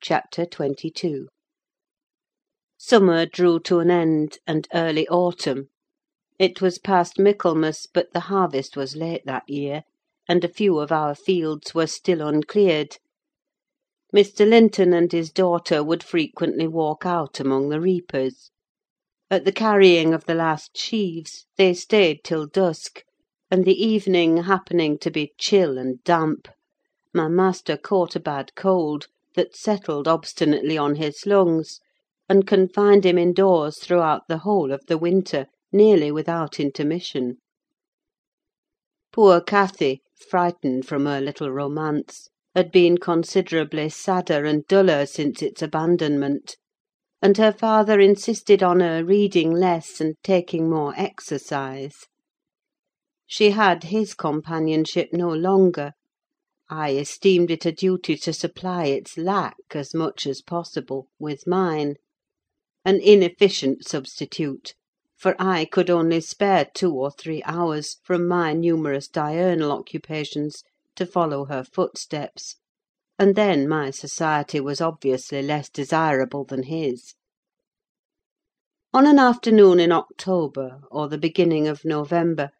CHAPTER XXII Summer drew to an end, and early autumn: it was past Michaelmas, but the harvest was late that year, and a few of our fields were still uncleared. Mr. Linton and his daughter would frequently walk out among the reapers. At the carrying of the last sheaves they stayed till dusk; and the evening happening to be chill and damp, my master caught a bad cold, that settled obstinately on his lungs, and confined him indoors throughout the whole of the winter, nearly without intermission. Poor Cathy, frightened from her little romance, had been considerably sadder and duller since its abandonment; and her father insisted on her reading less and taking more exercise. She had his companionship no longer: I esteemed it a duty to supply its lack, as much as possible, with mine: an inefficient substitute, for I could only spare two or three hours from my numerous diurnal occupations to follow her footsteps; and then my society was obviously less desirable than his. On an afternoon in October, or the beginning of November,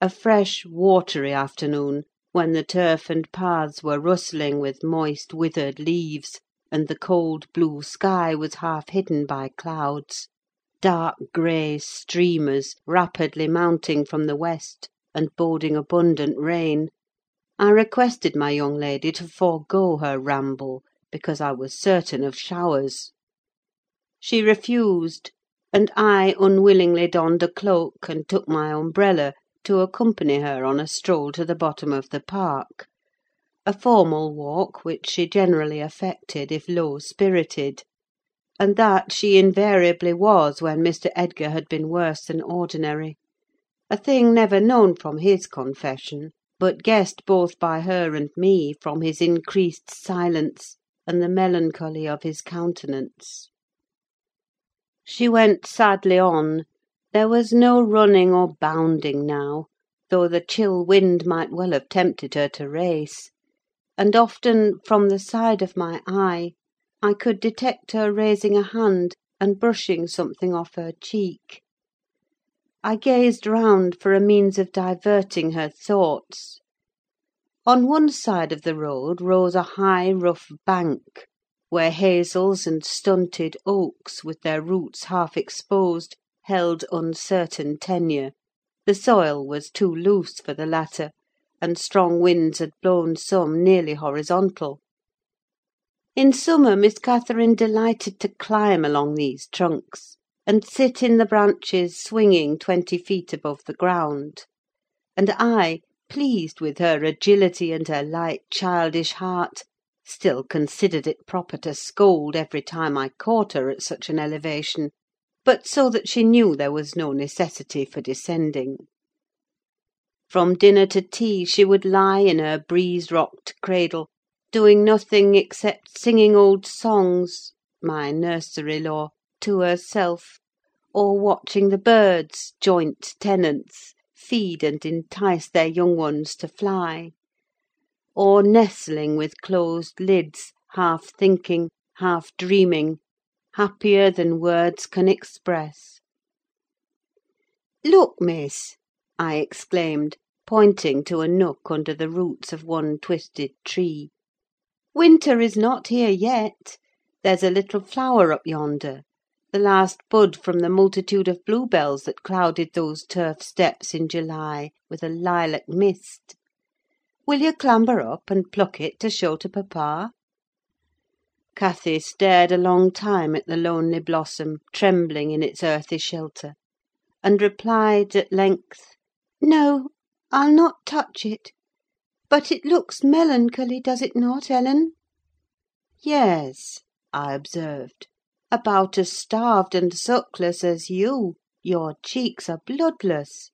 a fresh, watery afternoon, when the turf and paths were rustling with moist, withered leaves, and the cold blue sky was half hidden by clouds, dark grey streamers rapidly mounting from the west, and boding abundant rain, I requested my young lady to forego her ramble, because I was certain of showers. She refused, and I unwillingly donned a cloak, and took my umbrella, to accompany her on a stroll to the bottom of the park: a formal walk which she generally affected if low spirited; and that she invariably was when Mr. Edgar had been worse than ordinary: a thing never known from his confession, but guessed both by her and me from his increased silence and the melancholy of his countenance. She went sadly on: there was no running or bounding now, though the chill wind might well have tempted her to race; and often, from the side of my eye, I could detect her raising a hand and brushing something off her cheek. I gazed round for a means of diverting her thoughts. On one side of the road rose a high, rough bank, where hazels and stunted oaks, with their roots half exposed, held uncertain tenure: the soil was too loose for the latter, and strong winds had blown some nearly horizontal. In summer Miss Catherine delighted to climb along these trunks, and sit in the branches swinging twenty feet above the ground; and I, pleased with her agility and her light, childish heart, still considered it proper to scold every time I caught her at such an elevation, but so that she knew there was no necessity for descending. From dinner to tea she would lie in her breeze rocked cradle, doing nothing except singing old songs (my nursery lore) to herself, or watching the birds, joint tenants, feed and entice their young ones to fly; or nestling with closed lids, half thinking, half dreaming, happier than words can express. "Look, Miss!" I exclaimed, pointing to a nook under the roots of one twisted tree. "Winter is not here yet: there's a little flower up yonder, the last bud from the multitude of bluebells that clouded those turf steps in July with a lilac mist. Will you clamber up and pluck it to show to papa?" Cathy stared a long time at the lonely blossom trembling in its earthy shelter, and replied at length, "No, I'll not touch it. But it looks melancholy, does it not, Ellen?" "Yes," I observed, "about as starved and suckless as you: your cheeks are bloodless.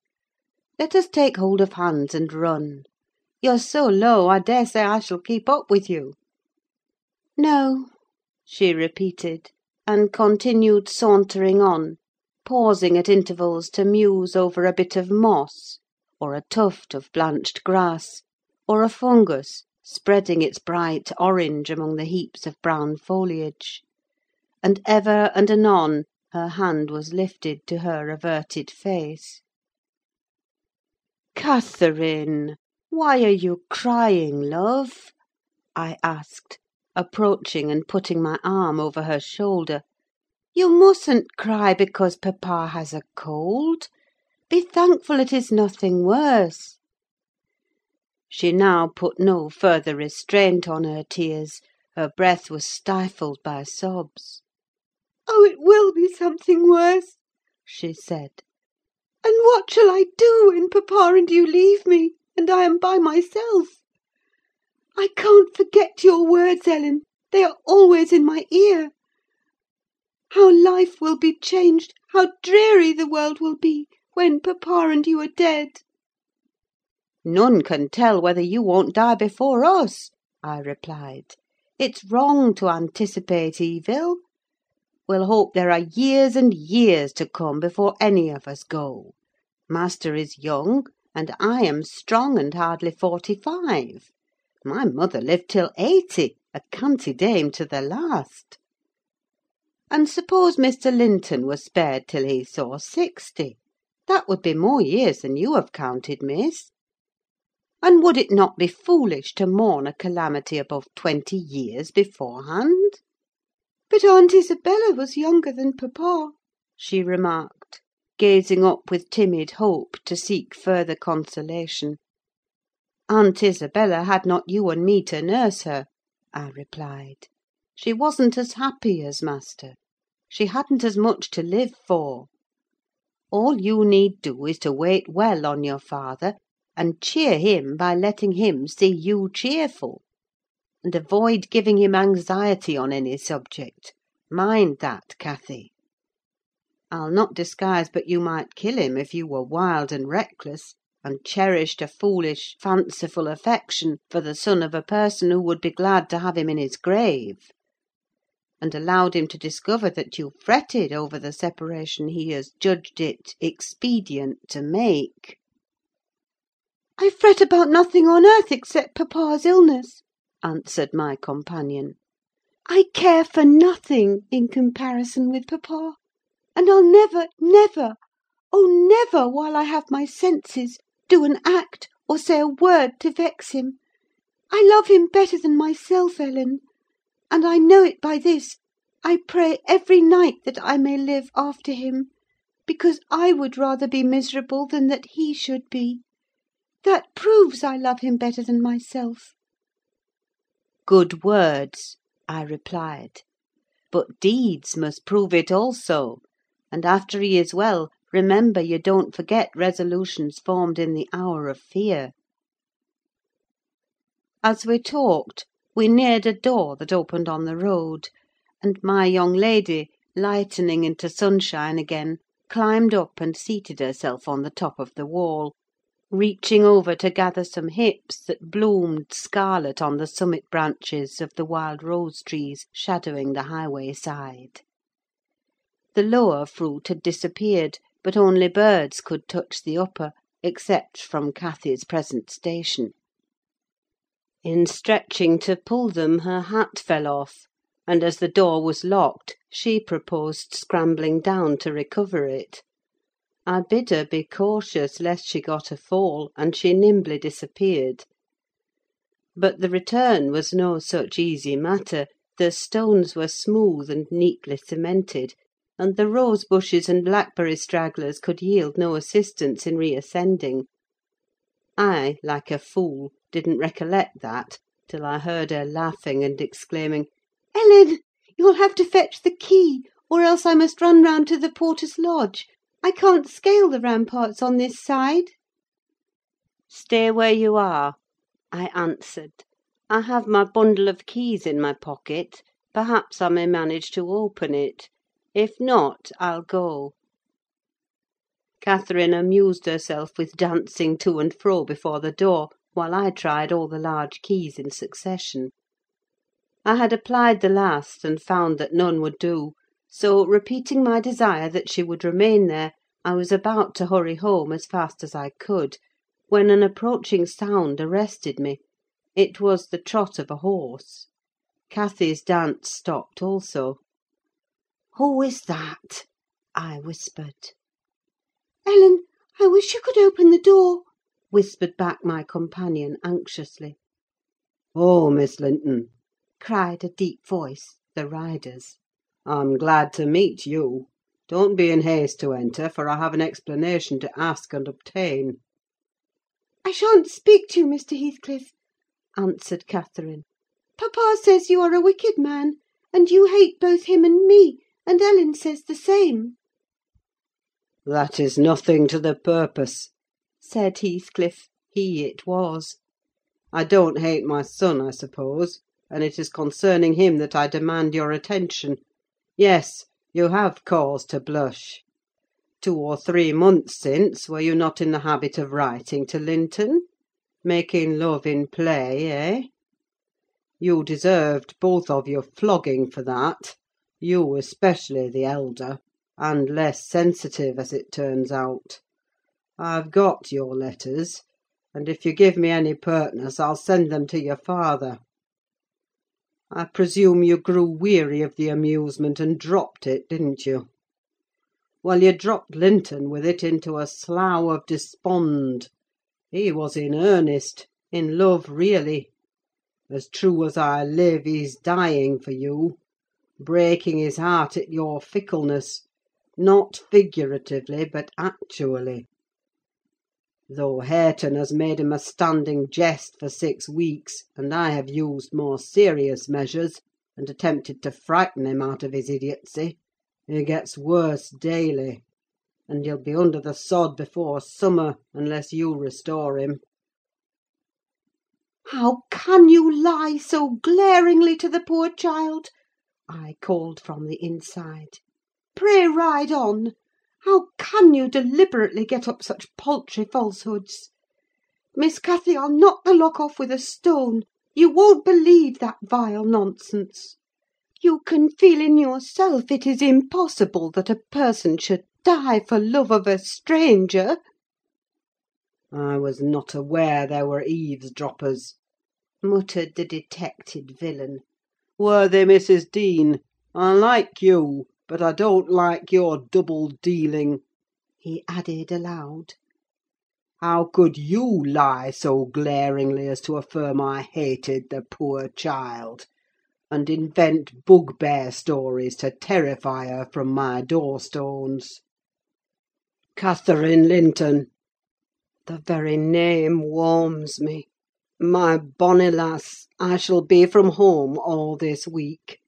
Let us take hold of hands and run. You're so low, I daresay I shall keep up with you." "No," she repeated, and continued sauntering on, pausing at intervals to muse over a bit of moss, or a tuft of blanched grass, or a fungus spreading its bright orange among the heaps of brown foliage; and ever and anon her hand was lifted to her averted face. "Catherine! why are you crying, love?" I asked, approaching and putting my arm over her shoulder. "You mustn't cry because papa has a cold: be thankful it is nothing worse." She now put no further restraint on her tears: her breath was stifled by sobs. "Oh, it will be something worse!" she said. "And what shall I do when papa and you leave me, and I am by myself? I can't forget your words, Ellen: they are always in my ear. How life will be changed, how dreary the world will be, when papa and you are dead!" "None can tell whether you won't die before us," I replied. "It's wrong to anticipate evil. We'll hope there are years and years to come before any of us go. Master is young, and I am strong and hardly forty five. My mother lived till eighty, a canty dame to the last. And suppose Mr. Linton were spared till he saw sixty: that would be more years than you have counted, Miss. And would it not be foolish to mourn a calamity above twenty years beforehand?" "But Aunt Isabella was younger than papa," she remarked, gazing up with timid hope to seek further consolation. "Aunt Isabella had not you and me to nurse her," I replied. "She wasn't as happy as master: she hadn't as much to live for. All you need do is to wait well on your father, and cheer him by letting him see you cheerful; and avoid giving him anxiety on any subject: mind that, Cathy. I'll not disguise but you might kill him if you were wild and reckless, and cherished a foolish, fanciful affection for the son of a person who would be glad to have him in his grave; and allowed him to discover that you fretted over the separation he has judged it expedient to make." "I fret about nothing on earth except papa's illness," answered my companion. "I care for nothing in comparison with papa; and I'll never, never, oh, never, while I have my senses, do an act or say a word to vex him. I love him better than myself, Ellen; and I know it by this: I pray every night that I may live after him, because I would rather be miserable than that he should be. That proves I love him better than myself." "Good words," I replied; "but deeds must prove it also; and after he is well, remember you don't forget resolutions formed in the hour of fear." As we talked, we neared a door that opened on the road, and my young lady, lightening into sunshine again, climbed up and seated herself on the top of the wall, reaching over to gather some hips that bloomed scarlet on the summit branches of the wild rose trees shadowing the highway side. The lower fruit had disappeared, but only birds could touch the upper, except from Cathy's present station. In stretching to pull them, her hat fell off, and as the door was locked, she proposed scrambling down to recover it. I bid her be cautious lest she got a fall, and she nimbly disappeared. But the return was no such easy matter: the stones were smooth and neatly cemented, and the rose bushes and blackberry stragglers could yield no assistance in reascending. I, like a fool, didn't recollect that, till I heard her laughing and exclaiming, "Ellen, you'll have to fetch the key, or else I must run round to the porter's lodge. I can't scale the ramparts on this side." "Stay where you are," I answered. "I have my bundle of keys in my pocket: perhaps I may manage to open it. If not, I'll go." Catherine amused herself with dancing to and fro before the door, while I tried all the large keys in succession. I had applied the last, and found that none would do; so, repeating my desire that she would remain there, I was about to hurry home as fast as I could, when an approaching sound arrested me. It was the trot of a horse. Cathy's dance stopped also. "Who is that?" I whispered. "Ellen, I wish you could open the door," whispered back my companion, anxiously. "Oh, Miss Linton!" cried a deep voice, the rider's. "I'm glad to meet you. Don't be in haste to enter, for I have an explanation to ask and obtain." "I shan't speak to you, Mr. Heathcliff," answered Catherine. "Papa says you are a wicked man, and you hate both him and me, and Ellen says the same." "That is nothing to the purpose," said Heathcliff (he it was). "I don't hate my son, I suppose, and it is concerning him that I demand your attention. Yes, you have cause to blush. Two or three months since, were you not in the habit of writing to Linton? Making love in play, eh? You deserved, both of you, flogging for that: you especially the elder, and less sensitive, as it turns out. I've got your letters, and if you give me any pertness, I'll send them to your father. I presume you grew weary of the amusement, and dropped it, didn't you? Well, you dropped Linton with it into a slough of despond. He was in earnest, in love really. As true as I live, he's dying for you; breaking his heart at your fickleness, not figuratively, but actually. Though Hareton has made him a standing jest for six weeks, and I have used more serious measures, and attempted to frighten him out of his idiocy, he gets worse daily; and he'll be under the sod before summer, unless you restore him." "How can you lie so glaringly to the poor child?" I called from the inside. "Pray ride on. How can you deliberately get up such paltry falsehoods? Miss Cathy, I'll knock the lock off with a stone: you won't believe that vile nonsense. You can feel in yourself it is impossible that a person should die for love of a stranger." "I was not aware there were eavesdroppers," muttered the detected villain. "Worthy Mrs. Dean, I like you but I don't like your double dealing," he added aloud. "How could you lie so glaringly as to affirm I hated the poor child, and invent bugbear stories to terrify her from my door stones? Catherine Linton! The very name warms me. My bonny lass, I shall be from home all this week.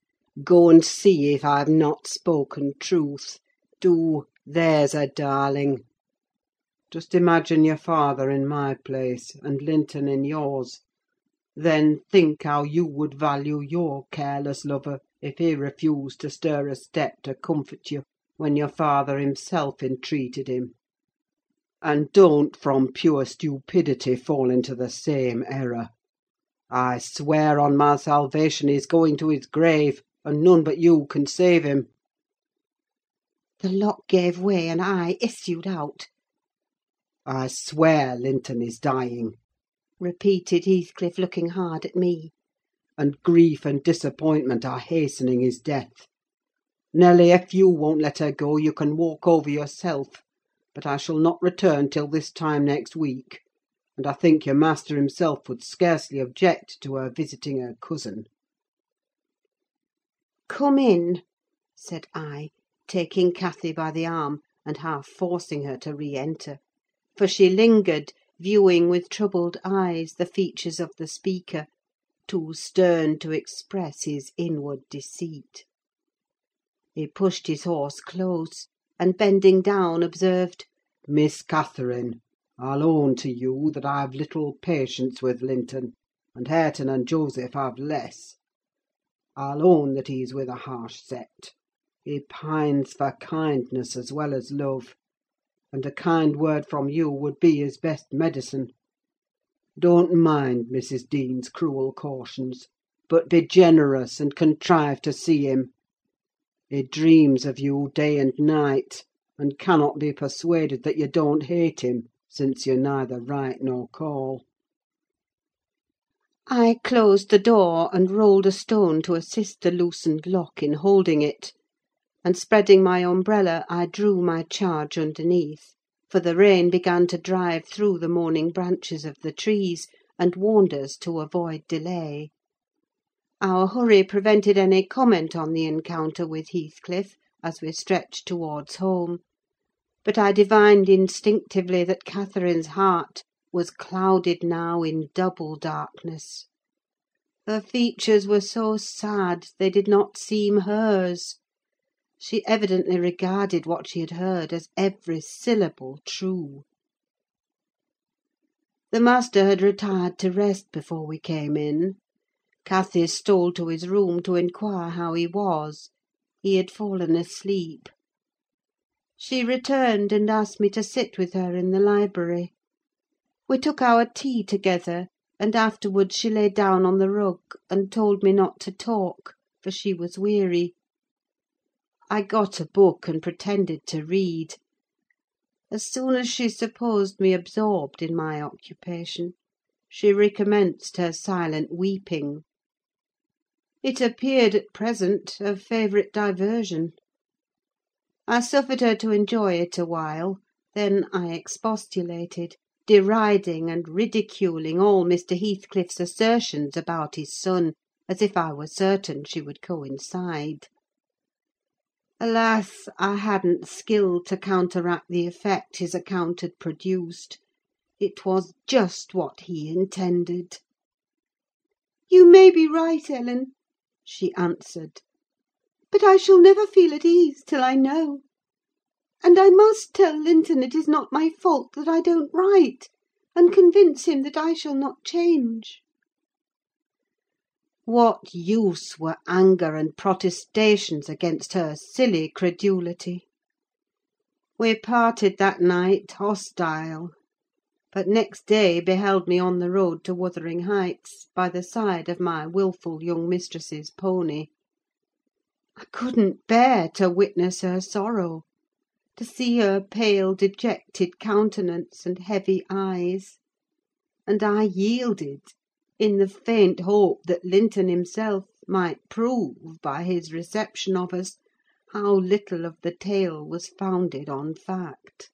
Go and see if I've not spoken truth: do, there's a darling! Just imagine your father in my place, and Linton in yours: then think how you would value your careless lover if he refused to stir a step to comfort you, when your father himself entreated him. And don't from pure stupidity fall into the same error. I swear on my salvation he's going to his grave, and none but you can save him." The lock gave way, and I issued out. "I swear Linton is dying," repeated Heathcliff, looking hard at me. "and grief and disappointment are hastening his death. Nelly, if you won't let her go, you can walk over yourself; but I shall not return till this time next week, and I think your master himself would scarcely object to her visiting her cousin. "Come in," said I, taking Cathy by the arm, and half forcing her to re enter; for she lingered, viewing with troubled eyes the features of the speaker, too stern to express his inward deceit. He pushed his horse close, and bending down, observed, "Miss Catherine, I'll own to you that I've little patience with Linton, and Hareton and Joseph have less. I'll own that he's with a harsh set: he pines for kindness as well as love; and a kind word from you would be his best medicine. Don't mind Mrs. Dean's cruel cautions, but be generous, and contrive to see him. He dreams of you day and night, and cannot be persuaded that you don't hate him, since you neither write nor call." I closed the door, and rolled a stone to assist the loosened lock in holding it; and spreading my umbrella, I drew my charge underneath; for the rain began to drive through the morning branches of the trees, and warned us to avoid delay. Our hurry prevented any comment on the encounter with Heathcliff, as we stretched towards home; but I divined instinctively that Catherine's heart was clouded now in double darkness. Her features were so sad, they did not seem hers: she evidently regarded what she had heard as every syllable true. The master had retired to rest before we came in. Cathy stole to his room to inquire how he was: he had fallen asleep. She returned, and asked me to sit with her in the library. We took our tea together, and afterwards she lay down on the rug, and told me not to talk, for she was weary. I got a book, and pretended to read. As soon as she supposed me absorbed in my occupation, she recommenced her silent weeping. It appeared, at present, her favourite diversion. I suffered her to enjoy it awhile; then I expostulated deriding and ridiculing all Mr. Heathcliff's assertions about his son, as if I were certain she would coincide. Alas! I hadn't skill to counteract the effect his account had produced: it was just what he intended. "You may be right, Ellen," she answered; "but I shall never feel at ease till I know. And I must tell Linton it is not my fault that I don't write, and convince him that I shall not change." What use were anger and protestations against her silly credulity? We parted that night hostile; but next day beheld me on the road to Wuthering Heights, by the side of my wilful young mistress's pony. I couldn't bear to witness her sorrow: to see her pale, dejected countenance and heavy eyes; and I yielded, in the faint hope that Linton himself might prove, by his reception of us, how little of the tale was founded on fact.